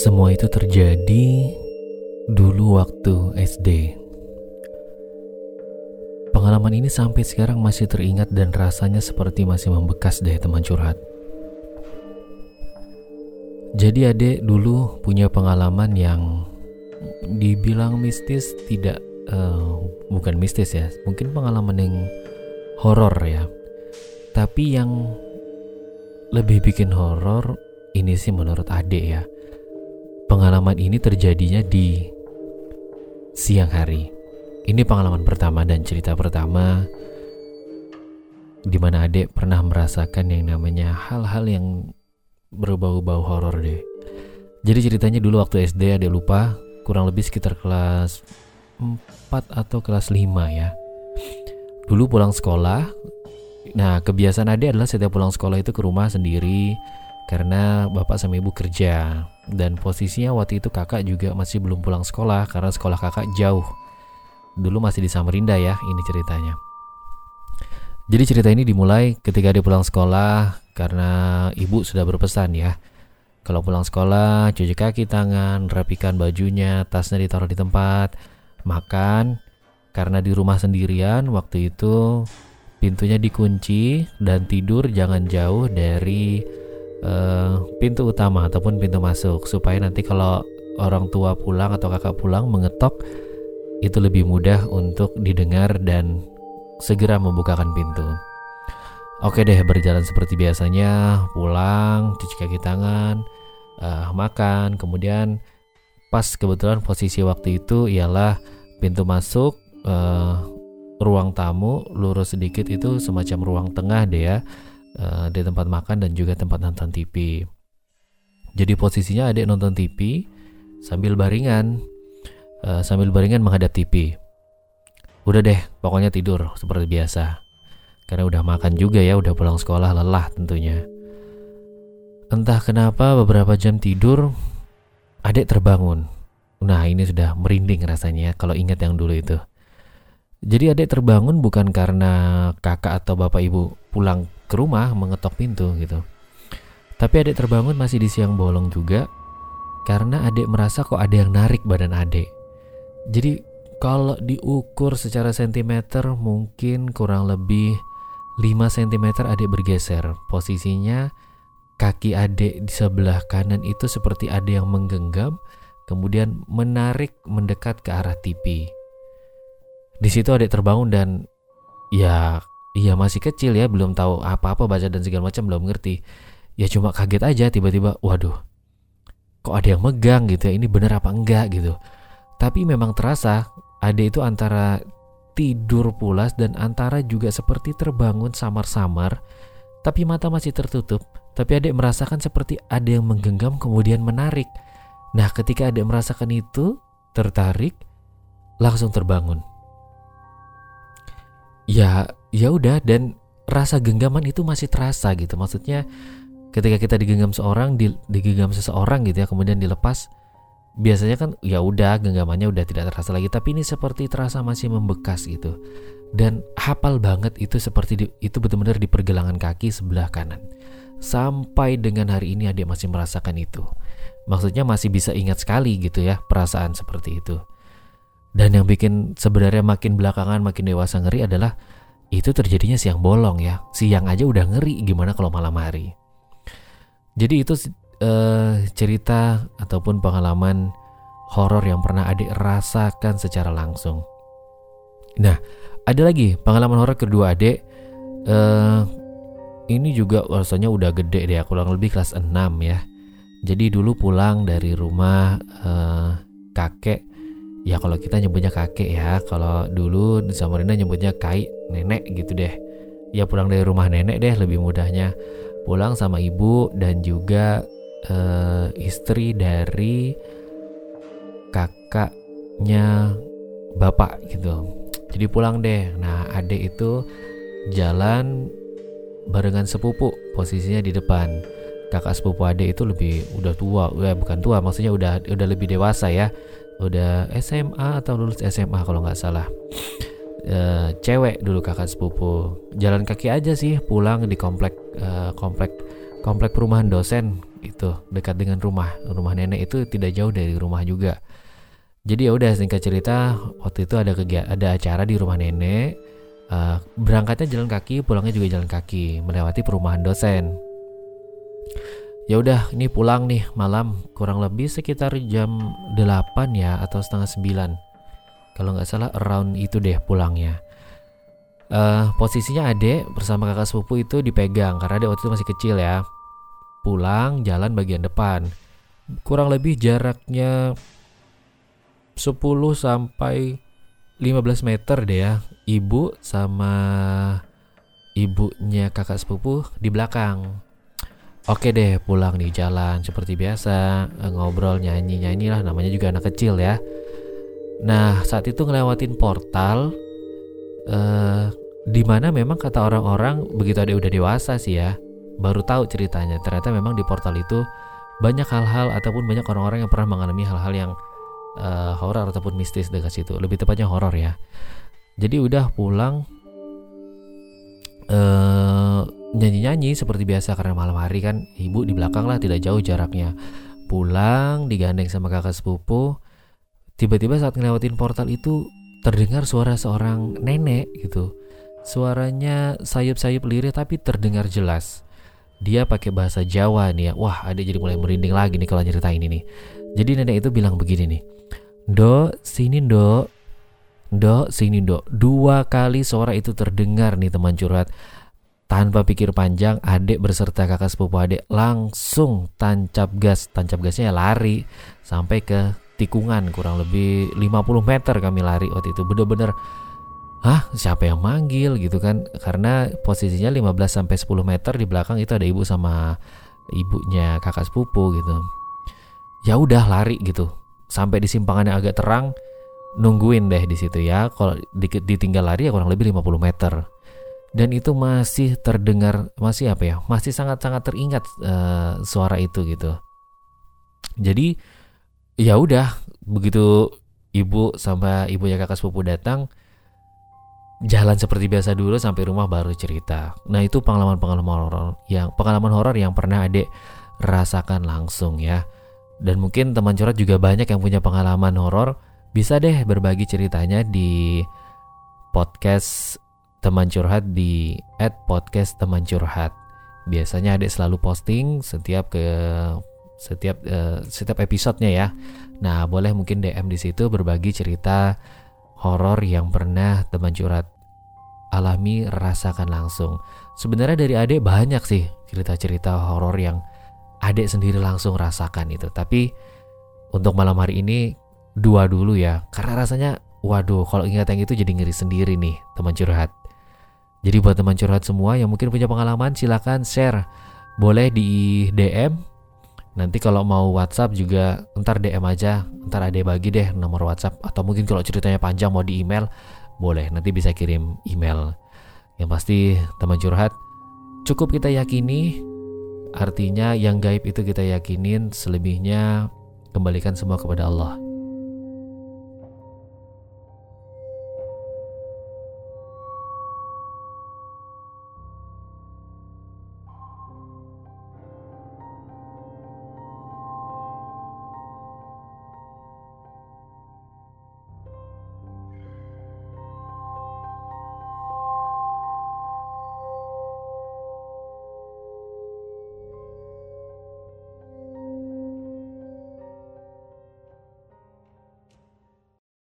Semua itu terjadi dulu waktu SD. Pengalaman ini sampai sekarang masih teringat dan rasanya seperti masih membekas deh teman curhat. Jadi adek dulu punya pengalaman yang dibilang mistis tidak uh, bukan mistis ya, mungkin pengalaman yang horor ya. Tapi yang lebih bikin horor ini sih menurut adek ya Pengalaman ini terjadinya di siang hari. Ini pengalaman pertama dan cerita pertama di mana adek pernah merasakan yang namanya hal-hal yang berbau-bau horor deh. Jadi ceritanya dulu waktu SD adek lupa kurang lebih sekitar kelas 4 atau kelas 5 ya. Dulu pulang sekolah, nah kebiasaan adek adalah setiap pulang sekolah itu ke rumah sendiri karena bapak sama ibu kerja dan posisinya waktu itu kakak juga masih belum pulang sekolah karena sekolah kakak jauh. Dulu masih di Samarinda ya, ini ceritanya. Jadi cerita ini dimulai ketika dia pulang sekolah karena ibu sudah berpesan ya. Kalau pulang sekolah, cuci kaki tangan, rapikan bajunya, tasnya ditaruh di tempat, makan. Karena di rumah sendirian, waktu itu pintunya dikunci dan tidur jangan jauh dari uh, pintu utama ataupun pintu masuk. Supaya nanti kalau orang tua pulang atau kakak pulang mengetok itu lebih mudah untuk didengar dan segera membukakan pintu. Oke deh berjalan seperti biasanya. Pulang cuci kaki tangan uh, makan. Kemudian pas kebetulan posisi waktu itu ialah pintu masuk uh, ruang tamu lurus sedikit itu semacam ruang tengah deh ya uh, di tempat makan dan juga tempat nonton TV. Jadi posisinya adik nonton TV sambil baringan, uh, sambil baringan menghadap TV. Udah deh, pokoknya tidur seperti biasa. Karena udah makan juga ya, udah pulang sekolah lelah tentunya. Entah kenapa beberapa jam tidur, adik terbangun. Nah ini sudah merinding rasanya kalau ingat yang dulu itu. Jadi adik terbangun bukan karena kakak atau bapak ibu pulang ke rumah mengetok pintu gitu. Tapi adik terbangun masih di siang bolong juga karena adik merasa kok ada yang narik badan adik. Jadi kalau diukur secara sentimeter mungkin kurang lebih 5 cm adik bergeser. Posisinya kaki adik di sebelah kanan itu seperti ada yang menggenggam kemudian menarik mendekat ke arah TV. Di situ adik terbangun dan ya Iya masih kecil ya belum tahu apa-apa baca dan segala macam belum ngerti. Ya cuma kaget aja tiba-tiba waduh kok ada yang megang gitu ya? Ini bener apa enggak? gitu. Tapi memang terasa ada itu antara tidur pulas dan antara juga seperti terbangun samar-samar tapi mata masih tertutup. Tapi adik merasakan seperti ada yang menggenggam kemudian menarik. Nah ketika adik merasakan itu tertarik langsung terbangun ya ya udah dan rasa genggaman itu masih terasa gitu. Maksudnya ketika kita digenggam seorang di, digenggam seseorang gitu ya kemudian dilepas biasanya kan ya udah genggamannya udah tidak terasa lagi. Tapi ini seperti terasa masih membekas gitu. Dan hafal banget itu seperti di, itu benar-benar di pergelangan kaki sebelah kanan. Sampai dengan hari ini adik masih merasakan itu. Maksudnya masih bisa ingat sekali gitu ya perasaan seperti itu dan yang bikin sebenarnya makin belakangan makin dewasa ngeri adalah itu terjadinya siang bolong ya. Siang aja udah ngeri, gimana kalau malam hari? Jadi itu uh, cerita ataupun pengalaman horor yang pernah adik rasakan secara langsung. Nah, ada lagi pengalaman horor kedua adik. Uh, ini juga rasanya udah gede deh, kurang lebih kelas 6 ya. Jadi dulu pulang dari rumah uh, kakek ya kalau kita nyebutnya kakek ya. Kalau dulu di Samarinda nyebutnya kai nenek gitu deh. Ya pulang dari rumah nenek deh lebih mudahnya. Pulang sama ibu dan juga uh, istri dari kakaknya bapak gitu. Jadi pulang deh. Nah adek itu jalan barengan sepupu posisinya di depan. Kakak sepupu adek itu lebih udah tua ya bukan tua maksudnya udah udah lebih dewasa ya udah SMA atau lulus SMA kalau nggak salah. Uh, cewek dulu kakak sepupu. Jalan kaki aja sih pulang di komplek uh, komplek komplek perumahan dosen itu dekat dengan rumah. Rumah nenek itu tidak jauh dari rumah juga. Jadi ya udah singkat cerita waktu itu ada kegiatan ada acara di rumah nenek. Uh, berangkatnya jalan kaki pulangnya juga jalan kaki melewati perumahan dosen ya udah ini pulang nih malam. Kurang lebih sekitar jam 8 ya atau setengah 9 kalau nggak salah around itu deh pulangnya. Uh, posisinya adek bersama kakak sepupu itu dipegang karena adek waktu itu masih kecil ya. Pulang jalan bagian depan. Kurang lebih jaraknya 10 sampai 15 meter deh ya. Ibu sama ibunya kakak sepupu di belakang Oke deh pulang di jalan seperti biasa ngobrol nyanyi nyanyi lah namanya juga anak kecil ya. Nah saat itu ngelewatin portal eh, di mana memang kata orang-orang begitu ada udah dewasa sih ya baru tahu ceritanya. Ternyata memang di portal itu banyak hal-hal ataupun banyak orang-orang yang pernah mengalami hal-hal yang uh, horor ataupun mistis dekat situ. Lebih tepatnya horor ya. Jadi udah pulang uh, nyanyi-nyanyi seperti biasa karena malam hari kan ibu di belakang lah tidak jauh jaraknya. Pulang digandeng sama kakak sepupu. Tiba-tiba saat ngelewatin portal itu terdengar suara seorang nenek gitu. Suaranya sayup-sayup lirih tapi terdengar jelas. Dia pakai bahasa Jawa nih ya. Wah ada jadi mulai merinding lagi nih kalau cerita ini. Nih jadi nenek itu bilang begini nih. Do sini do do sini do dua kali suara itu terdengar nih teman curhat tanpa pikir panjang, adik beserta kakak sepupu adik langsung tancap gas. Tancap gasnya ya lari sampai ke tikungan kurang lebih 50 meter kami lari waktu itu. Bener-bener Hah, siapa yang manggil gitu kan? Karena posisinya 15 sampai 10 meter di belakang itu ada ibu sama ibunya kakak sepupu gitu. Ya udah lari gitu. Sampai di simpangan yang agak terang nungguin deh di situ ya. Kalau ditinggal lari ya kurang lebih 50 meter dan itu masih terdengar masih apa ya masih sangat-sangat teringat uh, suara itu gitu. Jadi ya udah begitu ibu sama ibunya kakak sepupu datang jalan seperti biasa dulu sampai rumah baru cerita. Nah itu pengalaman-pengalaman horor yang pengalaman horor yang pernah adik rasakan langsung ya. Dan mungkin teman curhat juga banyak yang punya pengalaman horor. Bisa deh berbagi ceritanya di podcast teman curhat di @podcast teman curhat. Biasanya adik selalu posting setiap ke setiap uh, setiap episodenya ya. Nah, boleh mungkin DM di situ berbagi cerita horor yang pernah teman curhat alami rasakan langsung. Sebenarnya dari adik banyak sih cerita-cerita horor yang adik sendiri langsung rasakan itu. Tapi untuk malam hari ini dua dulu ya, karena rasanya waduh kalau ingat yang itu jadi ngeri sendiri nih teman curhat. Jadi buat teman curhat semua yang mungkin punya pengalaman silahkan share. Boleh di DM. Nanti kalau mau WhatsApp juga ntar DM aja. Ntar ada bagi deh nomor WhatsApp. Atau mungkin kalau ceritanya panjang mau di email. Boleh nanti bisa kirim email. Yang pasti teman curhat cukup kita yakini. Artinya yang gaib itu kita yakinin selebihnya kembalikan semua kepada Allah.